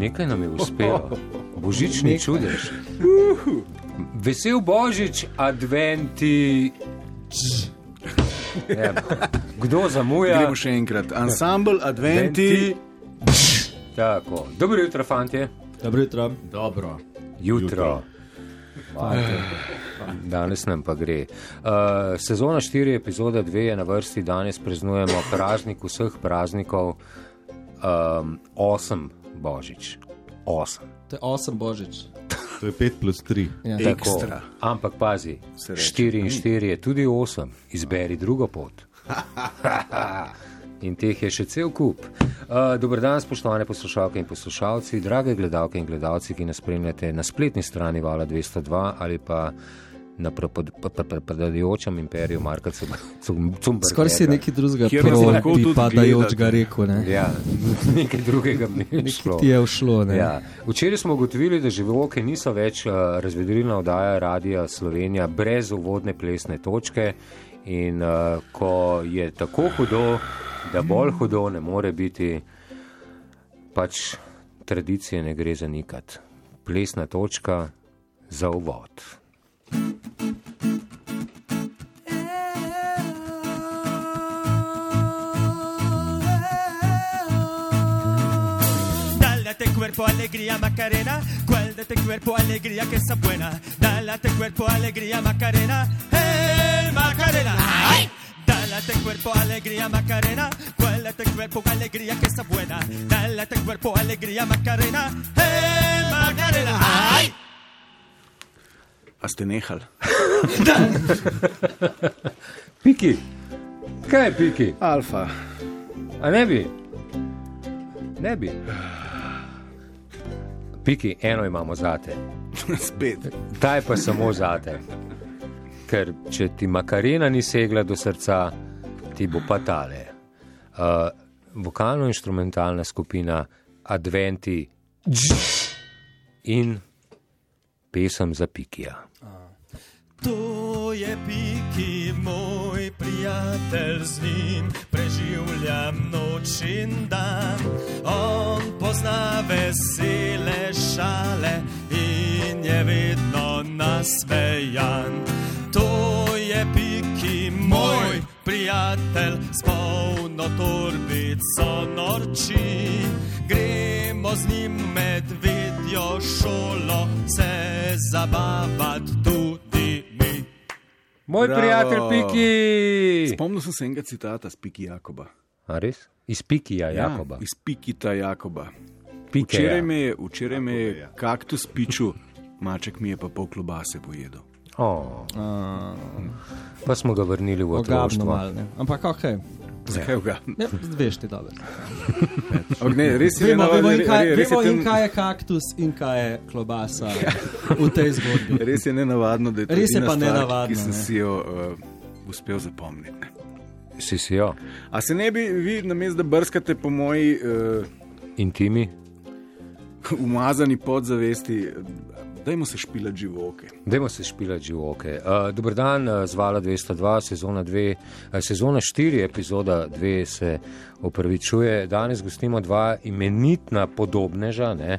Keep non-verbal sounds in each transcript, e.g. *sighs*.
Nekaj nam je uspelo, božični čudež. Vesel božič, adventi. Ja, kdo zamuja? Gremo še enkrat. Ensemble, adventi. Tako. Dobro jutro, fantje. Dobro jutro. Dobro. Jutro. *sighs* Danes nam pa gre. Uh, sezona 4, epizoda 2 je na vrsti, danes praznujemo *coughs* praznik vseh praznikov, um, 8 božič. 8. To je 8 božič. To je 5 plus 3. Ja. Tako. Ampak pazi, Se reče. 4 in 4 je tudi 8, izberi drugo pot. *laughs* In teh je še cel kup. Uh, Dobr dan, spoštovane poslušalke in poslušalci, drage gledalke in gledalci, ki nas spremljate na spletni strani Vala 202 ali pa na propadajočem imperiju Marka Cumberga. Skoraj si nekaj drugega proti tudi padajočega gledate. rekel. Ne? Ja, *laughs* nekaj drugega mi je Nekaj šlo. ti je ušlo. Ne? Ja. Včeraj smo ugotovili, da živoke niso več uh, razvedrilna oddaja Radia Slovenija brez uvodne plesne točke. In uh, ko je tako hudo, da bolj hudo ne more biti, pač tradicije ne gre zanikati. Plesna točka za uvod. Cuerpo alegría Macarena, cuál de este cuerpo alegría que está buena. Dale a este cuerpo alegría Macarena, hey Macarena. ¡Ay! Dale a este cuerpo alegría Macarena, cuál de este cuerpo alegría que está buena. Dale a este cuerpo alegría Macarena, hey Macarena. ¡Ay! A ste nehali? Piki, kaj je piki? Alfa. A ne bi? Ne bi. Piki, eno imamo zate. *laughs* Spet. Ta je pa samo zate. Ker če ti makarena ni segla do srca, ti bo pa tale. Uh, Vokalno-instrumentalna skupina Adventi in pesem za pikija. To je Piki, moj prijatelj, z njim preživljam noč in dan. On pozna vesele šale in je vedno nasmejan. To je Piki, moj prijatelj, s polno torbico norči. Gremo z njim medvedjo šolo, se zabavati tudi mi. Moj Bravo. prijatelj Piki! Spomnil sem se enega citata z Piki Jakoba. A res? Iz Pikija, Jakoba. Ja, iz Pikita Jakoba. Pikeja. Včeraj me je, včeraj me je kaktus piču, maček mi je pa pol klobase pojedel. Oh. Pa smo ga vrnili v otroštvo. Ampak ok, Zakaj ga? ja, veš ti dobro. *laughs* Ok, ne, res je Vemo, nenavaden- vemo, in kaj, res je vemo in ten- kaj je kaktus in kaj je klobasa v tej zgodbi. *laughs* Res je nenavadno, da je to Res je pa stvar, nenavadno, Ki sem ne. si jo uh, uspel zapomniti. Si si jo, A se ne bi vi, namesto da brskate po moji uh, intimi. umazani podzavesti, dajmo se špilati živoke. Dajmo se špilati živoke. Uh, Dobr dan, uh, zvala 202, sezona 2, uh, sezona 4, epizoda 2 se opravičuje. Danes gostimo dva imenitna podobneža. Ne?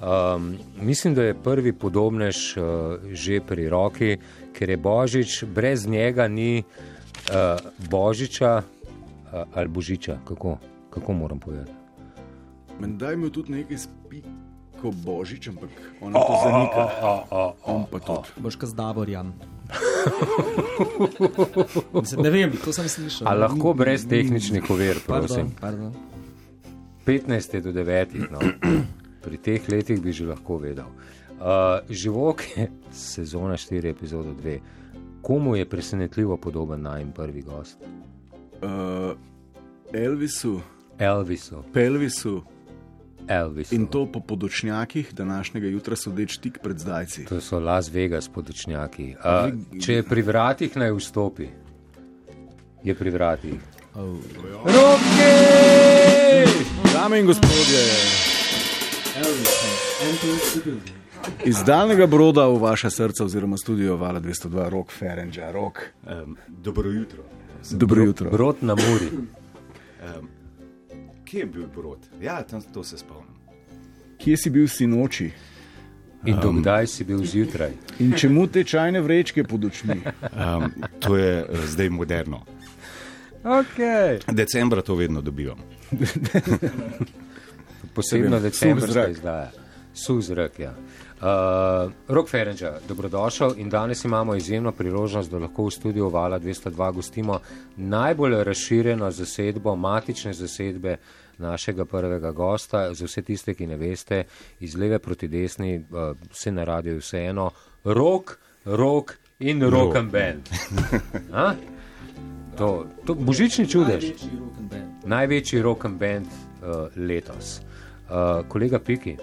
Um, mislim, da je prvi podobnež uh, že pri roki, ker je Božič, brez njega ni uh, Božiča uh, ali Božiča, kako, kako moram povedati. Menda je imel tudi nekaj spiko božič, ampak on to zanika. On pa tudi. Boš kaj z Davorjem. *laughs* Mislim, ne vem, to sem slišal. A lahko brez tehničnih ovir, prosim. Pardon, pardon. 15 je do 9, no. pri teh letih bi že lahko vedel. Uh, Živoke, *laughs* sezona 4, epizoda 2. Komu je presenetljivo podoben najmen prvi gost? Uh, Elvisu, Elvisu. Pelvisu Elvisu. in to po podočnjakih današnjega jutra sodeč tik pred zdajci. To so Las Vegas podočnjaki. Uh, če je pri vratih, naj vstopi. Je pri vratih. Oh. Roke! Dame in gospodje, Elvis the building. Iz daljnega broda v vaše srce, oziroma studio Vala 202, rok Ferenča, rok. Um, dobro jutro. Dobro jutro. Brod na Muri. Kje je bil brod? Ja, tam to se spomnim. Kje si bil sinoči In dokdaj si bil zjutraj? in čemu te čajne vrečke pod očmi? Um, to je uh, zdaj moderno. Okay. Decembra to vedno dobivam. Posebno decembrska zrak. izdaja. Suh zrak, ja. Uh, Rok Ferenča, dobrodošel in danes imamo izjemno priložnost, da lahko v studiu Vala 202 gostimo najbolj razširjeno zasedbo, matične zasedbe našega prvega gosta. Za vse tiste, ki ne veste, iz leve proti desni, uh, vse na radiju vseeno, rok, rok in rock and band. To, to božični čudež. Največji rock and band. Največji rock and band uh, letos. Uh, kolega Piki,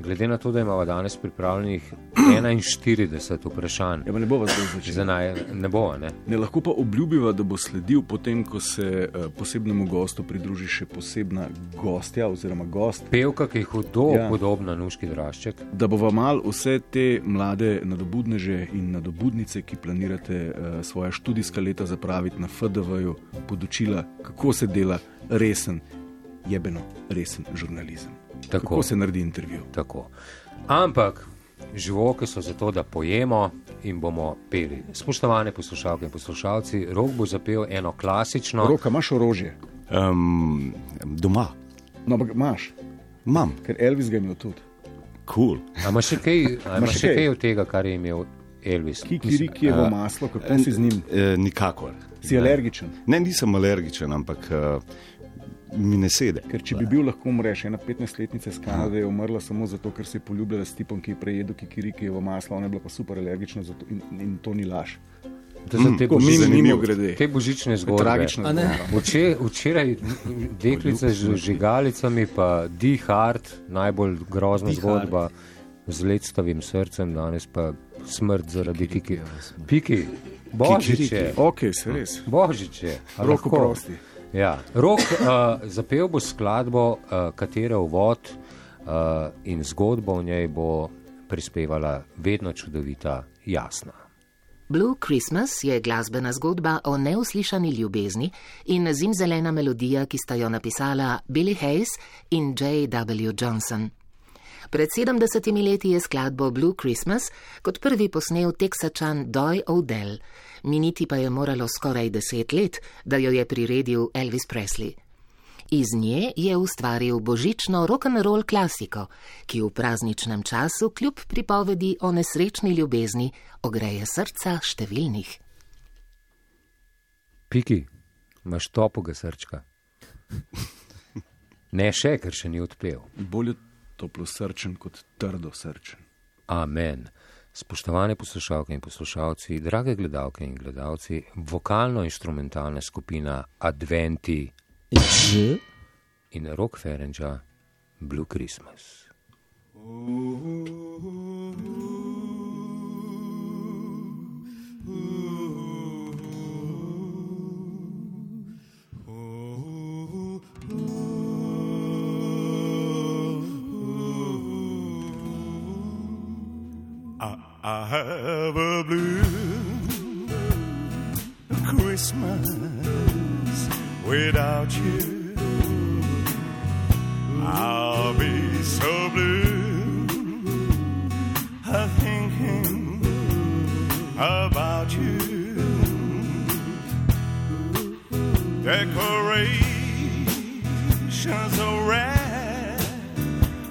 glede na to, da imamo danes pripravljenih 41 vprašanj, Ja, ne bo vas zdaj začel. za naj ne bo, ne? Ne lahko pa obljubiva, da bo sledil potem, ko se uh, posebnemu gostu pridruži še posebna gostja oziroma gost, Pevka, ki je hudo Ja. ja. podobna Nuški Drašček. da bo vam mal vse te mlade nadobudneže in nadobudnice, ki planirate uh, svoje študijska leta zapraviti na FDV-ju, podočila, kako se dela resen, jebeno resen žurnalizem. Tako. Kako se naredi intervju. Tako. Ampak živoke so zato, da pojemo in bomo peli. Spoštovane poslušalke in poslušalci, rok bo zapel eno klasično. Roka, imaš orožje, Um, doma, no, ampak imaš, imam, ker Elvis ga je imel tudi. Cool. A imaš še kaj, a imaš še kaj? od tega, kar je imel Elvis? Kikirikijevo maslo, kako si z njim? E, nikakor. Si alergičen. Ne, nisem alergičen, ampak uh, mi ne sede. Ker če bi bil lahko umreš, ena 15-letnica iz Kanade je umrla samo zato, ker se je poljubljala s tipom, ki je prejedel kikirikijevo maslo, ona je bila pa super alergična zato, in, in to ni laž. To so te Tako mimo, te božične zgodbe. Tragična A ne? zgodba. Vče, včeraj deklica z žigalicami, pa Die Hard, najbolj grozna Die zgodba z lectovim srcem, danes pa smrt zaradi kiki. Piki, božič je, Ok, se res. božič je. a Roko prosti. Ja, rok uh, zapel bo skladbo, uh, katere uvod uh, in zgodbo v njej bo prispevala vedno čudovita jasna. Blue Christmas je glasbena zgodba o neuslišani ljubezni in zimzelena melodija, ki sta jo napisala Billy Hayes in J.W. Johnson. Pred 70 leti je skladbo Blue Christmas kot prvi posnel teksačan Doy Odell, miniti pa je moralo skoraj deset let, da jo je priredil Elvis Presley. Iz nje je ustvaril božično rock'n'roll klasiko, ki v prazničnem času kljub pripovedi o nesrečni ljubezni ogreje srca številnih. Piki, imaš topoga srčka. Ne še, ker še ni odpel. Bolje toplo srčen kot trdo srčen. Amen. Spoštovane poslušalke in poslušalci, drage gledalke in gledalci, vokalno-instrumentalna skupina Adventi in Rock Ferenča Blue Christmas. I have a blue Christmas without you. I'll be so blue, thinking about you. Decorations are red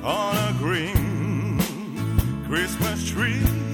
on a green Christmas tree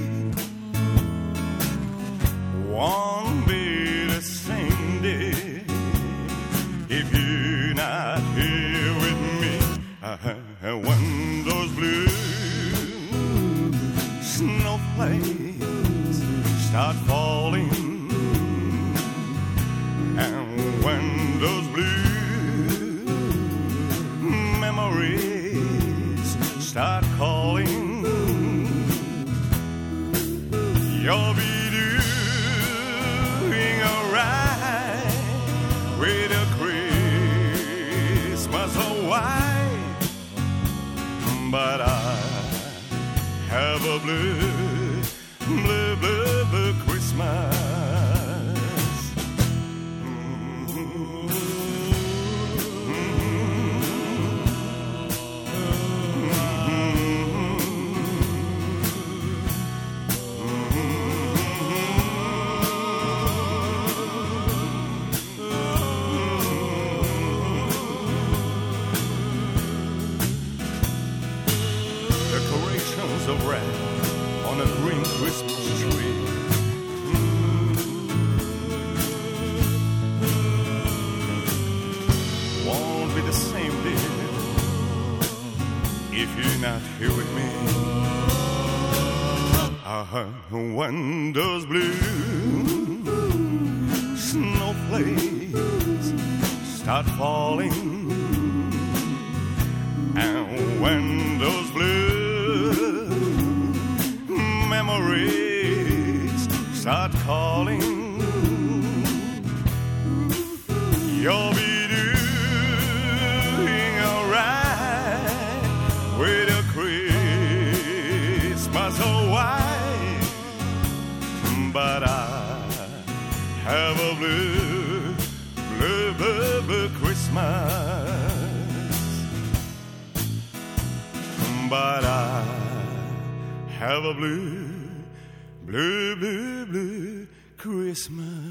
of red on a green Christmas tree. Won't be the same, dear, if you're not here with me. Uh-huh. When those blue snowflakes start falling,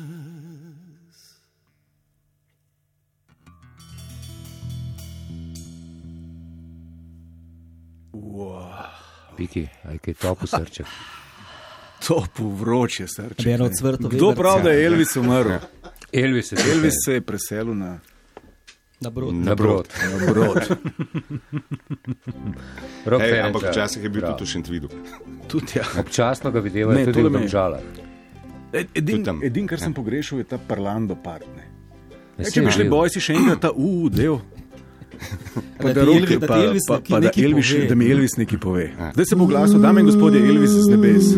Christmas. Piki, aj kaj. Topo *laughs* vroče srce. Bi eno cvrto Kdo vetrca. pravi, da je Elvis umrl? Elvis je Elvis se je preselil na, Na brod. na brod. na brod. Rok Ej, Ferenc, ampak ja. včasih je bil Prav. tudi v Šentvidu. Tudi ja. Občasno ga videva Ne, tudi tole v me- Domžalah. Ed- Edin, Tudi tam. edin, kar sem pogrešal, je ta parlando part. Ne. Ne, E, si če bi šli si še enkrat ta uu del. Pa Da da, Rok- Elvis- da ti pa, Elvis pa, pa da, Elvis, pove. da mi Elvis nekaj pove. Zdaj se bo glasil, dame in gospodje, Elvis z nebes.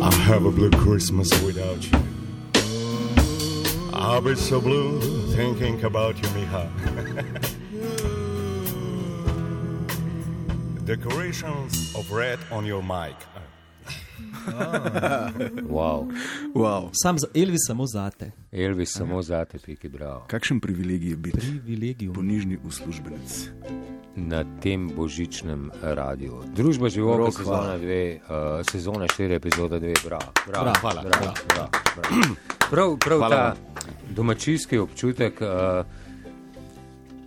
I have a blue Christmas without you. I'll be so blue thinking about you, Miha. *laughs* Decorations of red on your mic. *laughs* Wow. Wow. Sam za Elvis samo zate. Elvis samo zate, Piki, bravo. Kakšen privilegij je biti Privilegijum. ponižni uslužbenec. Na tem božičnem radiju. Družba Rok, sezona hvala. 2, uh, sezona 4, epizoda 2, bravo. bravo, Bravo, hvala, bravo, bravo, bravo. Prav, prav Hvala ta vam. domačijski občutek. Uh,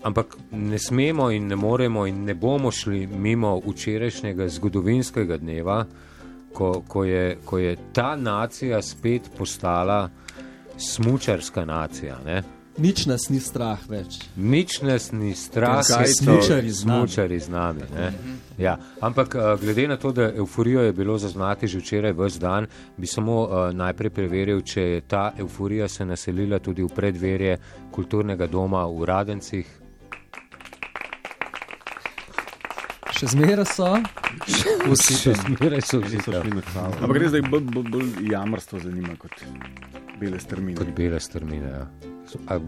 Ampak ne smemo in ne moremo in ne bomo šli mimo včerajšnjega zgodovinskega dneva, ko, ko, je, ko je ta nacija spet postala smučarska nacija. Ne? Nič nas ni strah več. Nič nas ni strah, Kaj ker so so smučarji z nami. z nami. Ja, ampak eh, glede na to, da euforijo je bilo zaznati že včeraj vse dan, bi samo uh, najprej preveril, če je ta euforija se naselila tudi v predverje kulturnega doma v Radencih. Še zmeraj so. Vsi Še zmeraj so vsi tam Ampak res, da jih bolj, bolj, bolj jamrstvo zanima kot bele strmine. kot bele strmine. Ja. So- A,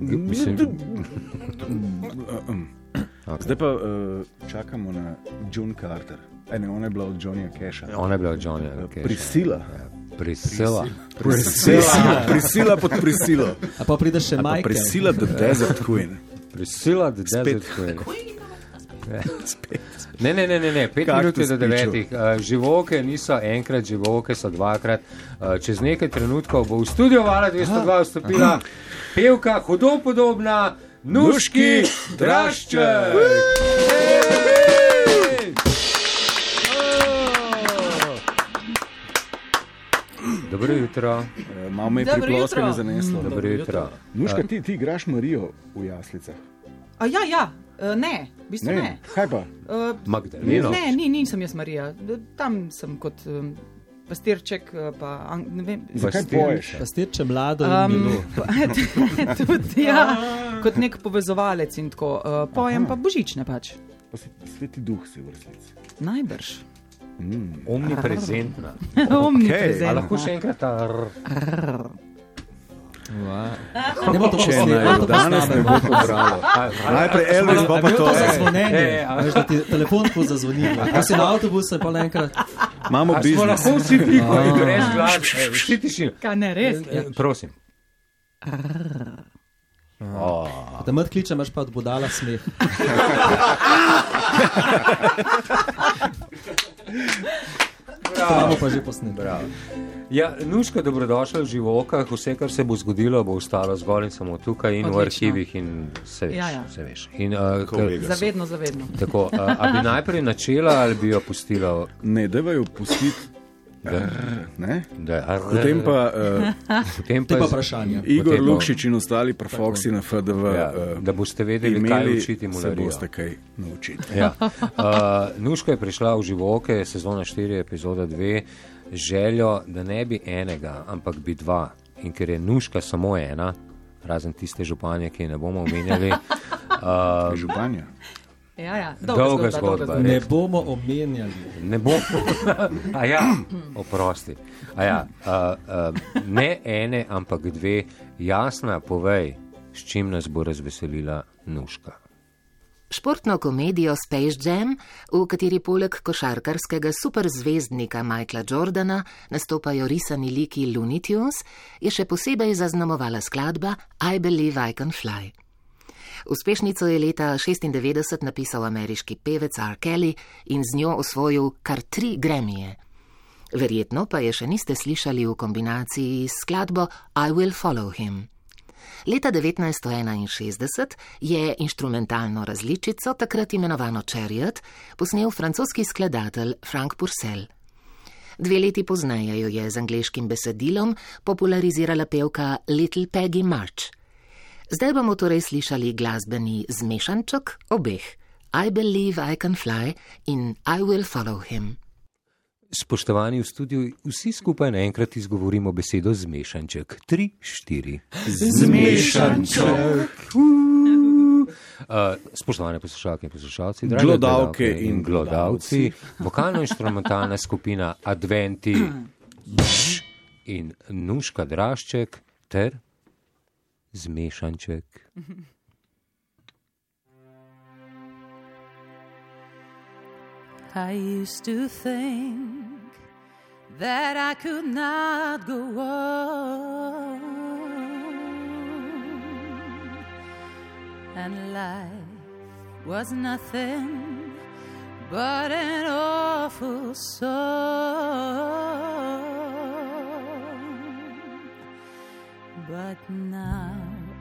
mislim, Zdaj pa uh, čakamo na John Carter. E, ne, ona je bila od Johnnyja Casha. ona je bila od Johnnyja. Casha. Prisila. Prisila. Prisila. Prisila pod prisilo. A pa pride še Pa Michael. prisila The Desert Queen. Prisila, Spet. Desert Queen. *laughs* Ne, ne, ne, ne, ne. pet Kaktus minut je do devetih. Uh, živoke niso enkrat, živoke so dvakrat. Uh, čez nekaj trenutkov bo v studio Vala 202 vstopila pevka, hudo podobna, Nuški Drašček. Dobro jutro, Uh, malo me je priploskanje zaneslo. dobro jutro. Nuška, ti, ti igraš Marijo v jaslicah. A, ja, ja, e, ne, v bistvu ne. Ne, kaj pa? E, Magdaleno. ne, ni, nisem jaz Marija. D- Tam sem kot um, pastirček, pa an- ne vem. Zakaj Pastirča. poješ? Pastirče mlado in Um, *laughs* *laughs* tudi, ja, kot nek povezovalec in tako. Uh, pojem pa božične pač. Pa sveti duh si vrslic. Najbrž. Omniprezentna. *laughs* Omni Okej. A lahko še enkrat ta r. Ne bo to posnelo, naj to danes ne bo posnamemo. pobralo. Najprej Elvis, pa to. zazvonjenje, veš, da ti telefon pozazvoni. Ko si na avtobusu, je pa naenkrat. Imamo Smo biznis. lahko vsi *laughs* tiho in brez glas. Vsi tišino. Kaj ne res? Eh, Prosim. Ko te mrt kliče, imaš pa od budala smeh. *laughs* *laughs* To imamo pa že posneto. Ja, Nuška, dobrodošel v živokah. Vse, kar se bo zgodilo, bo ostalo zgolj in samo tukaj in v Odlično. arhivih. In se veš, Ja, ja. se veš. In, uh, kar. Zavedno, zavedno. tako, uh, a bi *laughs* najprej načela ali bi jo pustila? Ne, da jo pustiti. Ne? Da, Potem pa uh, potem Te pa pa vprašanje. Igor Potem Lukšič in ostali prafoksi na FDV. Ja, eh, da boste vedeli, kaj imeli, učiti se mularijo. boste kaj naučili. Ja. Uh, Nuška je prišla v živoke, sezona 4, epizoda 2, z željo, da ne bi enega, ampak bi dva. In ker je Nuška samo ena, razen tiste županje, ki je ne bomo omenjali, uh, *laughs* Županja. Ja, ja. Dolga zgodba, dolga Ne bomo omenjali. ne bo. *laughs* A ja, oprosti. A ja, uh, uh, ne ene, ampak dve, jasna, povej, s čim nas bo razveselila Nuška. Športno komedijo Space Jam, v kateri poleg košarkarskega superzvezdnika Michaela Jordana nastopajo risani liki Looney Tunes, je še posebej zaznamovala skladba I Believe I Can Fly. Uspešnico je leta 1996 napisal ameriški pevec R. Kelly in z njo osvojil kar tri gremije. Verjetno pa je še niste slišali v kombinaciji s skladbo I Will Follow Him. Leta 1961 je inštrumentalno različico, takrat imenovano Chariot, posnel francoski skladatelj Frank Purcell. Dve leti pozneje jo je z angliškim besedilom popularizirala pevka Little Peggy March. Zdaj bomo torej slišali glasbeni zmešanček obeh: I believe I can fly in I will follow him. Spoštovani v studiu, vsi skupaj naenkrat izgovorimo besedo zmešanček. Tri, štiri. Zmešanček. Uh, spoštovane poslušalke in poslušalci, Glodavke gledalke in glodavci, vokalno-instrumentalna skupina Adventi in Nuška Drašček ter zmešanček. I used to think that I could not go on, and life was nothing but an awful song. But now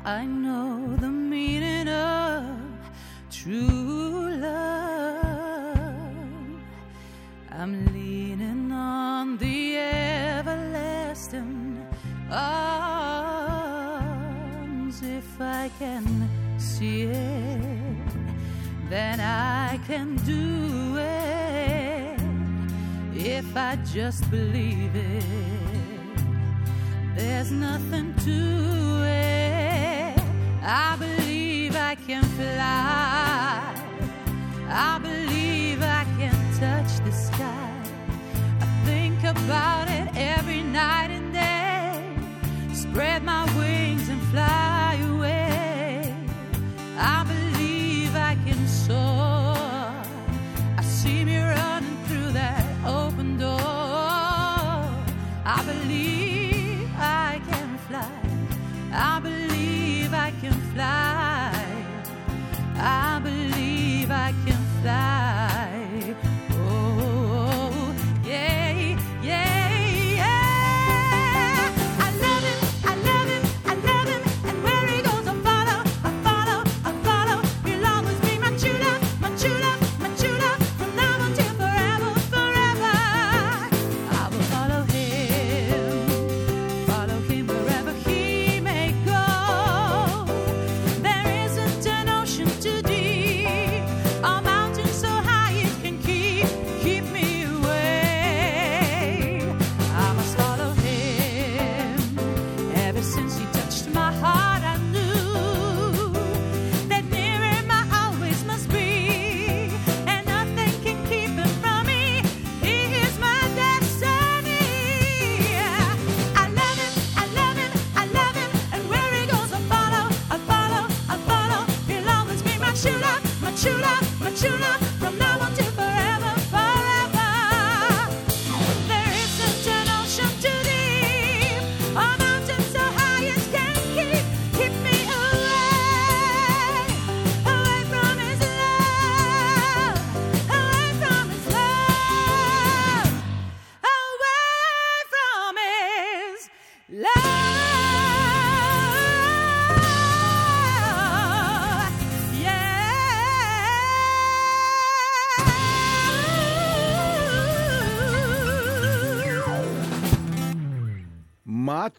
I know the meaning of true love. I'm leaning on the everlasting arms. If I can see it, then I can do it. If I just believe it, there's nothing to it. I believe I can fly. I believe I can touch the sky. I think about it every night and day. Spread my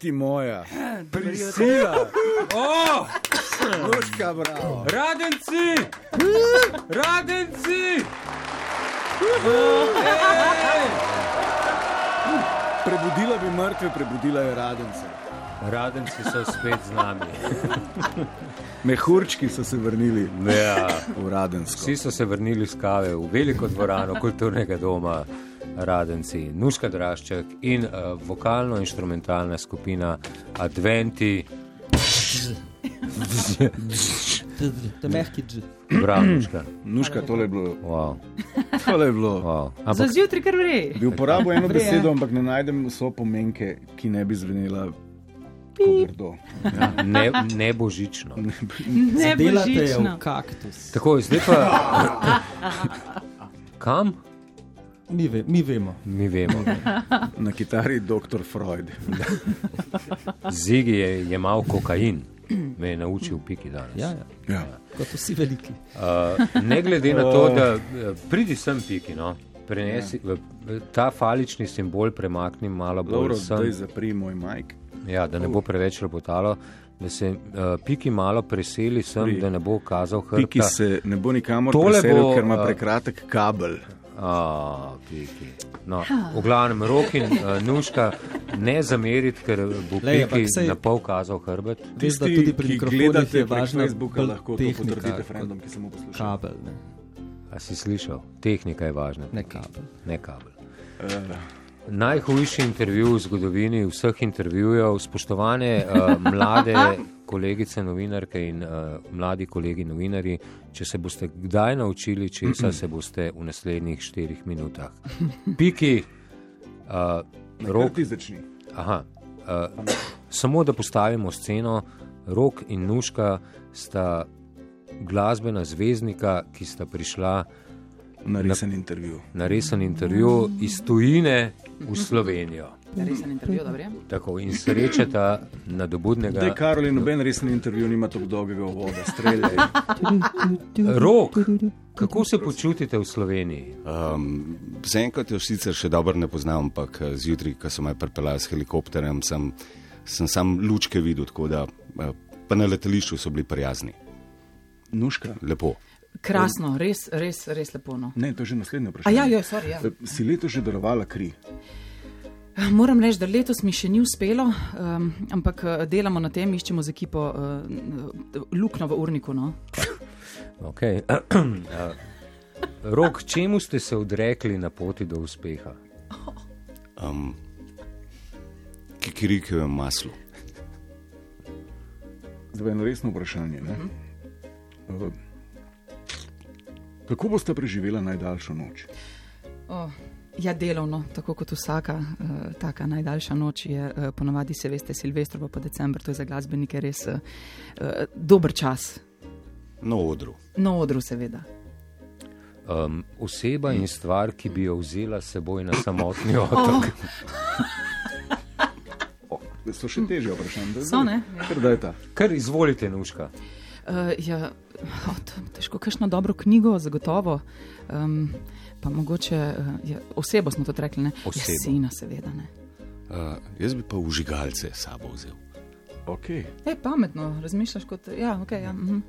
Mati moja, Prisila! Oh, Luška, bravo. radenci! Radenci! Prebudila bi mrtve, prebudila je radence. Radenci so spet z nami. Mehurčki so se vrnili Ja. v Radensko. Vsi so se vrnili z kave v veliko dvorano kulturnega doma Radenci, Nuška Drašček in uh, vokalno-instrumentalna skupina Adventi. To je mehki dž. Bravo, Nuška. Nuška, tole je bilo. Wow, Tole je bilo. wow. Za Ampak zjutraj kar vre. Bi uporabil eno Vre, ja. besedo, ampak ne najdem vso pomenke, ki ne bi zvenela tako grdo. ne, ne božično. Ne božično. kaktus. Tako, zdaj pa. Kam? Mi, ve, mi vemo. Mi vemo. Na kitari dr. Freud. Zigi je jemal kokain, me je naučil piki danes. Ja, ja. Ja. Kot vsi veliki. Uh, ne glede na to, da eh, pridi sem piki, no. Prenesi, v ta falični simbol premakni malo bolj Dobro, zdaj zapri moj majk. ja, da ne bo preveč lepotalo, da se uh, piki malo preseli sem, Pri- da ne bo kazal Piki hrbta. se ne bo nikamor Tole preselil, bo, ker ima a- prekratek kabel. A, piki. No, v glavnem, rok in uh, nuška ne zameriti, ker bo Lej, piki sej- na pol kazal hrbet. Veš, da tudi pri mikrofonih je Facebooka, bolj lahko to tehnika potrdite, kot frendom, ki samo poslušajo. Kabel, ne, A si slišal? Tehnika je važna. ne kabel. Ne kabel. Uh, Najhujši intervju v zgodovini vseh intervjujev, spoštovane uh, mlade *laughs* kolegice novinarke in uh, mladi kolegi novinari, če se boste kdaj naučili česa, se boste v naslednjih štirih minutah. Piki, uh, rok ti začni. aha, uh, samo da postavimo sceno, rok in nuška sta glasbena zvezdnika, ki sta prišla Na resen intervju. na resen intervju iz tujine v Slovenijo. Resen intervju, dobro. je? Tako in srečata nadobudnega Zdaj, Karoli, noben resen intervju nima tako dolgega uvoda, streljaj. rok. Kako se počutite v Sloveniji? Um, Zaenkrat jo sicer še dobro ne poznam, ampak eh, zjutraj, ko so me pripeljali s helikopterjem, sem, sem sam lučke videl, tako da eh, pa na letališču so bili prijazni. Nuška. Lepo. Krasno, res, res, res lepo. No. Ne, to je že naslednje A vprašanje. ja, ja, sorry, ja. Eh, Si leto že darovala kri? Moram reči, da letos mi še ni uspelo, um, ampak eh, delamo na tem, iščemo z ekipo uh, luknjo v urniku. No. Okay. *clears throat* Rok, čemu ste se odrekli na poti do uspeha? Um, Kikirikevem maslu. Zdaj je eno resno vprašanje. Ne? Uh, kako boste preživela najdaljšo noč? Oh, ja, delovno, tako kot vsaka uh, taka najdaljša noč je, uh, ponavadi se veste, Silvestrovo pa decembr, to je za glasbenike res uh, dober čas. Na odru. Na odru, seveda. Um, oseba in stvar, ki bi jo vzela s seboj na samotni *laughs* otok. So še težje vprašanja. So, ne? Ta. Kar izvolite, Nuška. Uh, ja, oh, težko, kakšno dobro knjigo, zagotovo. Um, pa mogoče uh, ja, osebo smo to rekli, ne? Osebo. Ja, sina, seveda. Ne? Uh, jaz bi pa užigalce sabo vzel. Okay. E, pametno, razmišljaš kot. Ja, ok, ja. Mhm.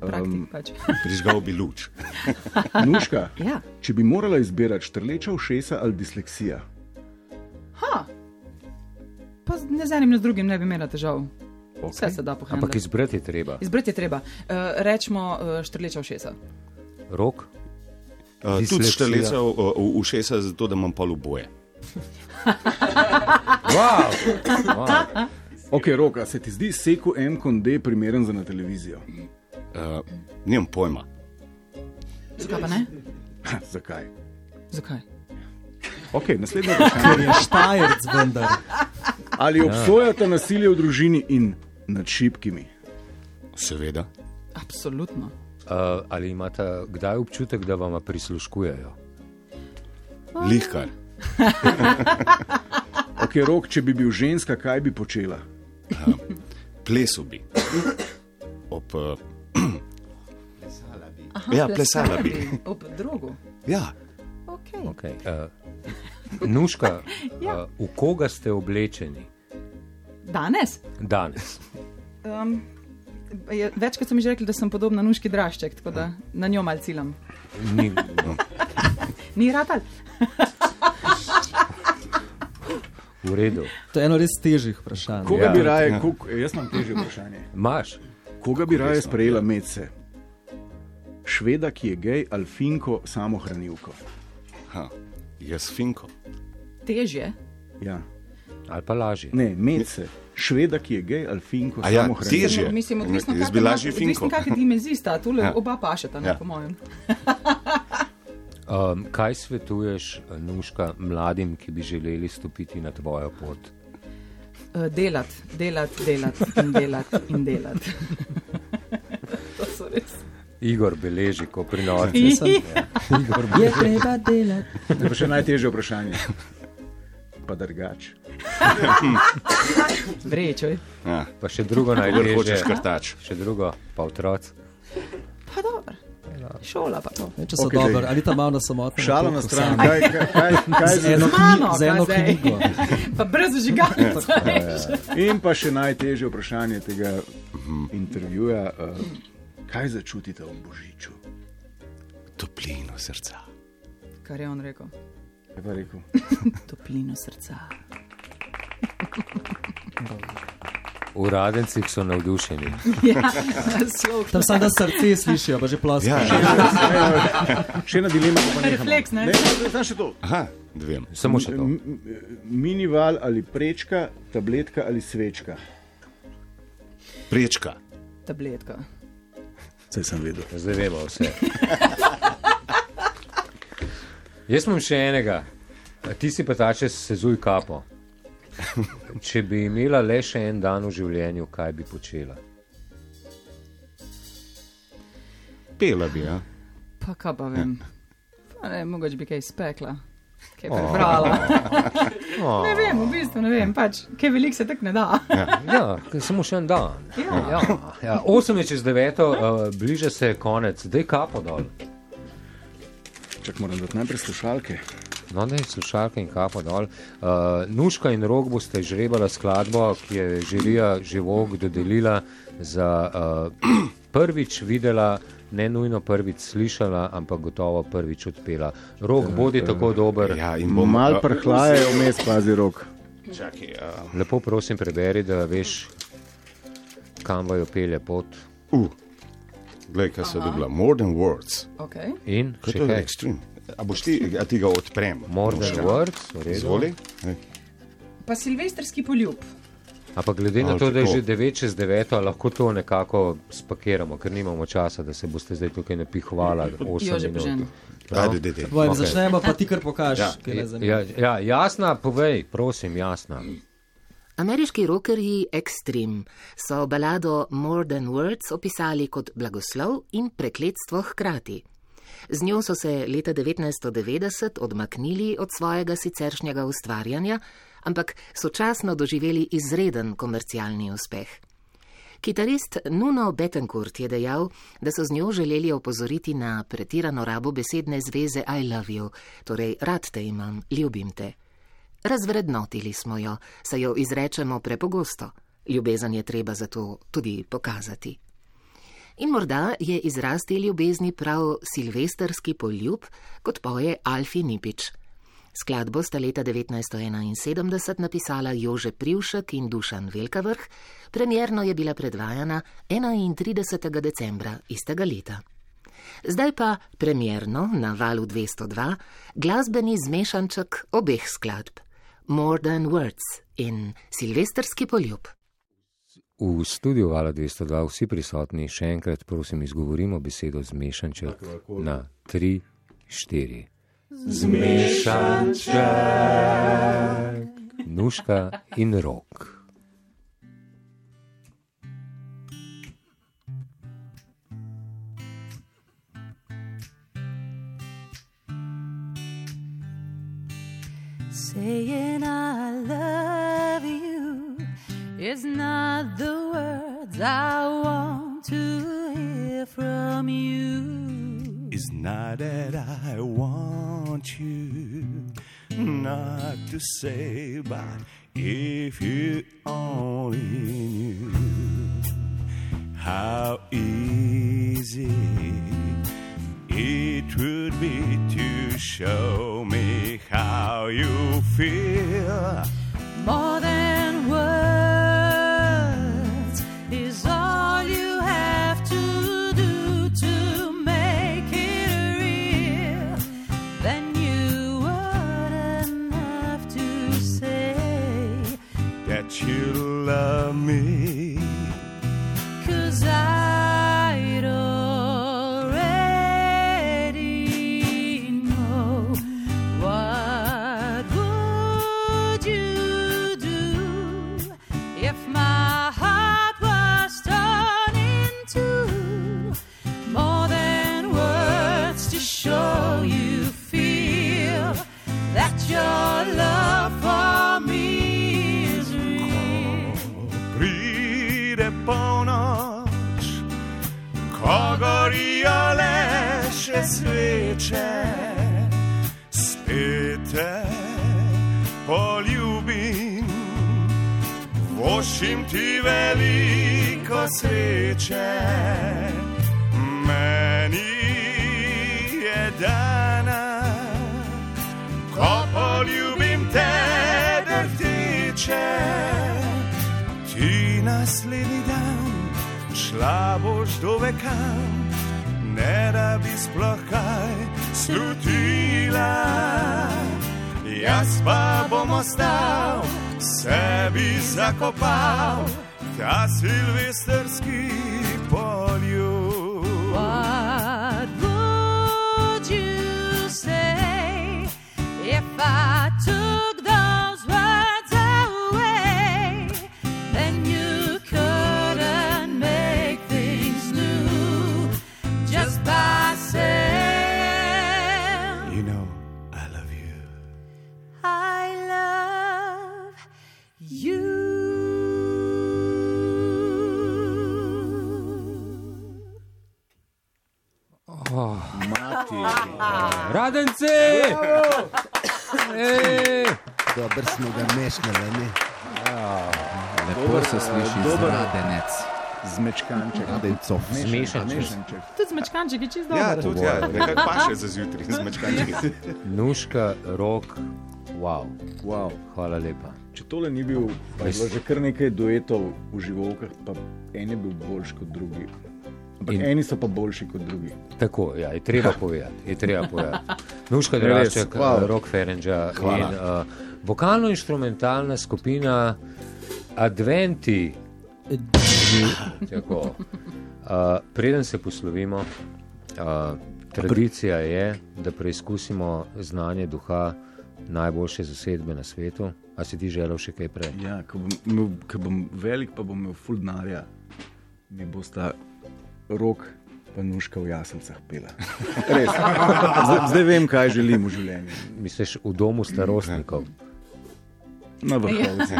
Praktik Um, pač. *laughs* Prižgal bi luč. *laughs* Nuška, Ja. če bi morala izbirati štrleča ušesa ali disleksija, Ha. Pa z- ne z enim, ne z drugim ne bi imela težav. Okay. Vse se da Ampak pohraniti. izbrati je treba. Izbrati je treba. Uh, rečemo uh, štrleča ušesa. Rok, Uh, tudi Disleksija. štrleca v, v ušesa, zato da imam pol oboje. *laughs* wow. wow. ok, roka, se ti zdi seku M kot D primeren za na televizijo? Uh, nimam pojma. Zakaj pa ne? Zakaj? Zakaj? Ok, naslednje vprašanje. Je štajerc vendar. Ali obsojate nasilje v družini in nad šibkimi? Seveda. Absolutno. Uh, ali imate kdaj občutek, da vam prisluškujejo? Lihkar. *laughs* Ok, rok, če bi bil ženska, kaj bi počela? Plesal bi. Ob, uh, ja, plesala bi. Ob drogu. Ja, Okay. Okay. Uh, Nuška, *laughs* Ja. uh, v koga ste oblečeni Danes? danes? Um, je, večkrat so mi že rekli, da sem podobna nuški drašček, tako da na njo mal ciljam. Ni, *laughs* Ni ratal? v redu. To je eno res težjih vprašanj. Koga Ja. bi raje, kog, jaz imam težje vprašanje. Maš? Koga bi raje sprejela medse? Šveda, ki je gej, ali finko samohranilko? ha, jaz finko. Težje. Ja. Ali pa lažje? Ne, medse. Šveda, ki je gej, ali finko A ja, težje. Mislim, odvisno, Jaz bi lažje finko. Kakšne dimenzije sta, tule Ja. oba pašeta, ne, Ja. po mojem. *laughs* Um, kaj svetuješ, Nuška, mladim, ki bi želeli stopiti na tvojo pot? Uh, delat, delat, delat in delat in delat. *laughs* to so res. Igor beleži, ko prinoči. *laughs* Igor Je treba delati. To je pa še najtežje vprašanje. Pa drugač. *laughs* Vrečoj. Ja. Pa še drugo najtežje. hočeš krtač. Še drugo, pa otroci. Pa dobro. Šola pa to. Ne, če so okay, daj. dobri, ali ta malo na samotnem. Šala na stran. Kaj, kaj, kaj, *laughs* kaj Z eno. Mano, z eno knjigo. *laughs* Pa brez žigalnice. In pa še najtežje vprašanje tega intervjuja. Uh, kaj začutite v Božiču? Toplino srca. Kar je on rekel. Kaj pa rekel? *laughs* Toplino srca. V radencih so navdušeni. *laughs* Ja. Tam samo da srce slišijo, pa že ploskajo. Ja, Še ena dilema, pa nehamo. Refleks, ne? Ne, ne, ne, še to. Aha, dvem. Samo še to. Minival ali prečka, tabletka ali svečka. Prečka. Tabletka. Vse sem vedel. Zdaj vemo vse. *laughs* Jaz imam še enega, ti si pa ta če sezuj kapo. *laughs* Če bi imela le še en dan v življenju, kaj bi počela? Pela bi, ja. Pa kaj pa vem. Pa ne, mogoče bi kaj spekla. Kaj prebrala. *laughs* Oh, Ne vem, v bistvu ne vem, pač, kaj veliko se tako ne da. ja, k- samo še en dan. Ja. Ja, ja. 8 je čez 9, uh, bliže se konec, dej kapo dol. Čak moram dati najprej slušalke. No, da je slušalka in kapo dol. Uh, Nuška in rok boste žrebala skladbo, ki je žirija živog dodelila za uh, *clears throat* prvič videla, ne nujno prvič slišala, ampak gotovo prvič odpela. Rok, bodi tako dober. Ja, in bom Mal prhlaje, vmes pazi rok. Čakaj, a, Lepo prosim, preberi, da veš, kam vajo pelje pot. uh, glej, kaj so dobila. More than words. Okay. In Kaj še je kaj. ekstrem? A boš ti, a ti ga odprem? More than words, v redu. Izvoli. Ej, Pa silvestrski poljub. Ampak glede na to, da je že 9 čez 9, lahko to nekako spakiramo, ker nimamo časa, da se boste zdaj tukaj napihovali 8 *laughs* Jože Božen. minut. Ajde, dede. Povej, Ok. Začnemo pa ti kar. Ja. kaj je zanimivo. Ja, ja, jasna, povej, prosim, jasna. Ameriški rockerji Extreme so balado More Than Words opisali kot blagoslov in prekletstvo hkrati. Z njo so se leta 1990 odmaknili od svojega siceršnjega ustvarjanja, ampak sočasno doživeli izreden komercialni uspeh. Kitarist Nuno Betancourt je dejal, da so z njo želeli opozoriti na pretirano rabo besedne zveze I love you, torej rad te imam, ljubim te. Razvrednotili smo jo, saj jo izrečemo prepogosto. Ljubezen je treba zato tudi pokazati. In morda je izraz te ljubezni prav silvestrski poljub, kot poje Alfi Nipič. Skladbo sta leta 1971 napisala Jože Privšek in Dušan Velkavrh, premjerno je bila predvajana 31. decembra istega leta. Zdaj pa premjerno na valu 202 glasbeni zmešanček obeh skladb: More Than Words in Silvestrski poljub. V studiu Vala 202 vsi prisotni še enkrat prosim izgovorimo besedo zmešanček na 3, 4. Zmešanček. Nuška in rok. Saying I love you is not the words I want to hear from you. It's not that I want you not to say, but if you only knew how easy it would be to show how you feel. Še sveče, spet te poljubim, vošim ti veliko sreče. Meni je dana, ko poljubim te drtiče. Ti naslednji dan šla boš do vekam, ne da bi sploh kaj slutila. Jaz pa bom ostal, sebi zakopal ta silvestrski poljub. What Radence! Ej! Dobro smo ga mešali, ne? Lepo se sliši zradenec. Zmečkanček. Radencov. Zmešanček. Tudi zmečkanček je čisto Ja, dober. tudi ja, *laughs* nekako paše za zjutraj, z mačkančki. *laughs* Nuška, rok, wow. Wow. Hvala lepa. Če tole ni bil, pa je bilo že kar nekaj duetov v živokah, pa en je bil boljši kot drugi. Ampak In- eni so pa boljši kot drugi. Tako, ja, je treba povedati. Je treba povedati. Nuška Drašček, wow. Rok Ferenča in uh, vokalno-instrumentalna skupina Adventi. Tako. Uh, preden se poslovimo, uh, tradicija je, da preizkusimo znanje duha najboljše zasedbe na svetu. A si ti želel še kaj prej? Ja, ko bom, ko bom velik, pa bom imel full denarja, mi bosta rok. Pa nuška v jasencah pela. *laughs* Res. Zdaj, zdaj vem, kaj želim v življenju. Misliš v domu starostnikov? Na vrhovcu,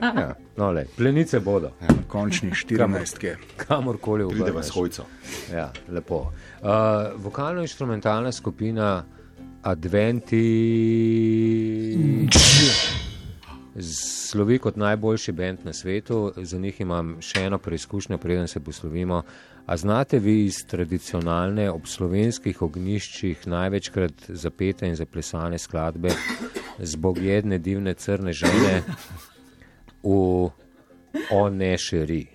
Ja, no, le, plenice bodo, na končni 14. kamorkoli Pride vas hojco. Ja, lepo. Uh, Vokalno-instrumentalna skupina Adventi slovi kot najboljši bend na svetu. Za njih imam še eno preizkušnjo, preden se poslovimo. A znate vi iz tradicionalne ob slovenskih ogniščih največkrat zapete in zaplesane skladbe z bogjedne divne crne žene v Onešeri?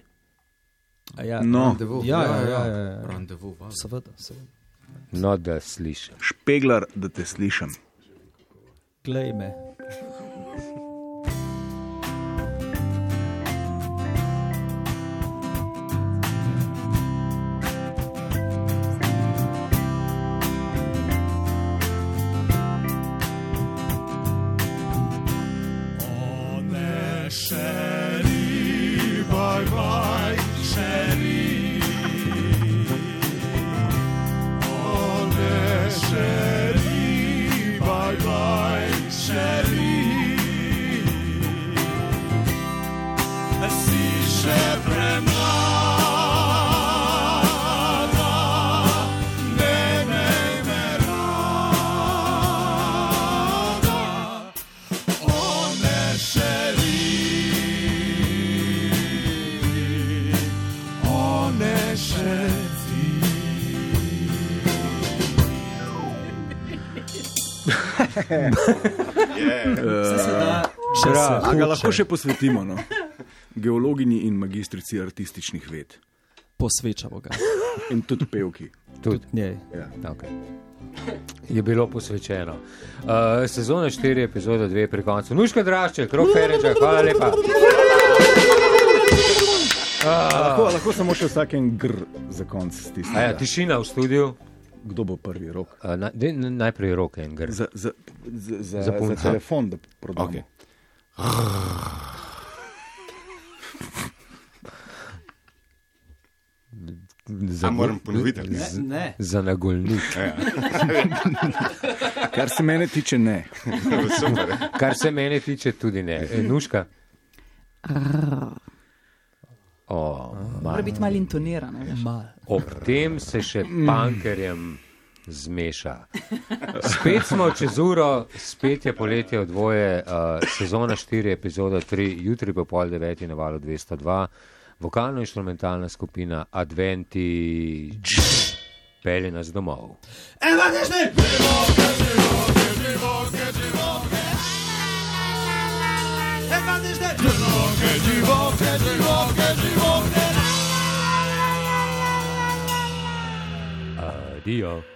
A Ja, No. randevu. ja, ja, ja, ja, ja. Randevu. Seveda, seveda. No, da slišim. Špeglar, da te slišim. Glej me. Vse se da, če se A ga lahko še posvetimo, no? geologinji in magistrici artističnih ved. Posvečamo ga. In tudi pevki. Tudi. Njej. Ja. Okay. Je bilo posvečeno. Uh, sezona 4, epizoda 2 pri koncu. Nuška Drašče, krok Fereča, hvala lepa. A Lahko, lahko samo še vsakem gr za konec stisnemo. A ja, tišina v studiu. Kdo bo prvi rok? Uh, na, de, najprej roke in gre. Za, za, za, za, Za za, telefon, da prodamo. Okay. *laughs* Za, A moram ponoviti, ne? z- Ne. Za nagolnik. *laughs* Kar se mene tiče, ne. *laughs* Kar se mene tiče, tudi ne. E, Nuška. O, Mora biti malo intonirano. veš. Mal. ob tem se še pankerjem zmeša. Spet smo čez uro, spet je poletje od dvoje, uh, sezona 4, epizoda 3, jutri po pol deveti na valu 202, vokalno-instrumentalna skupina Adventi pelje nas domov. vågner, du vågner, du vågner, du vågner, du vågner. Adios.